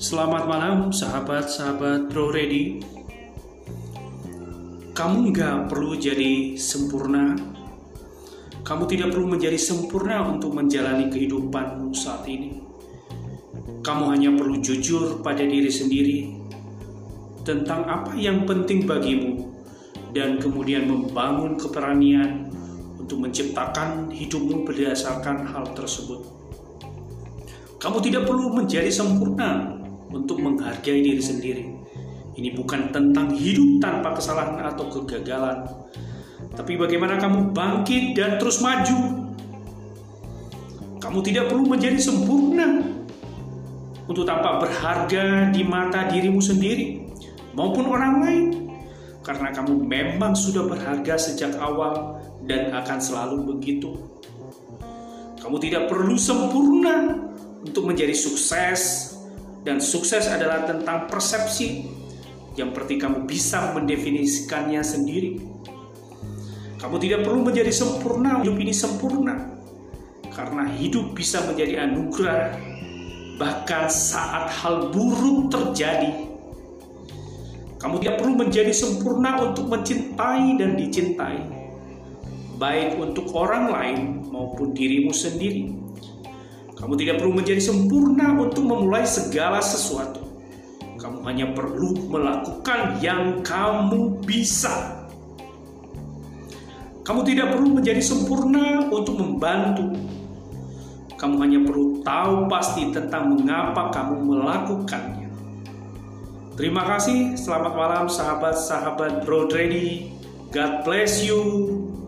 Selamat malam sahabat-sahabat Bro Ready. Kamu nggak perlu jadi sempurna. Kamu tidak perlu menjadi sempurna untuk menjalani kehidupanmu saat ini. Kamu hanya perlu jujur pada diri sendiri Tentang apa yang penting bagimu Dan kemudian membangun keberanian Untuk menciptakan hidupmu berdasarkan hal tersebut. Kamu tidak perlu menjadi sempurna untuk menghargai diri sendiri. Ini bukan tentang hidup tanpa kesalahan atau kegagalan, tapi bagaimana kamu bangkit dan terus maju. Kamu tidak perlu menjadi sempurna untuk tampak berharga di mata dirimu sendiri maupun orang lain, karena kamu memang sudah berharga sejak awal dan akan selalu begitu. Kamu tidak perlu sempurna untuk menjadi sukses dan sukses adalah tentang persepsi yang berarti kamu bisa mendefinisikannya sendiri. Kamu tidak perlu menjadi sempurna, hidup ini sempurna. Karena hidup bisa menjadi anugerah bahkan saat hal buruk terjadi. Kamu tidak perlu menjadi sempurna untuk mencintai dan dicintai. Baik untuk orang lain maupun dirimu sendiri. Kamu tidak perlu menjadi sempurna untuk memulai segala sesuatu. Kamu hanya perlu melakukan yang kamu bisa. Kamu tidak perlu menjadi sempurna untuk membantu. Kamu hanya perlu tahu pasti tentang mengapa kamu melakukannya. Terima kasih, selamat malam sahabat-sahabat Broad Ready. God bless you.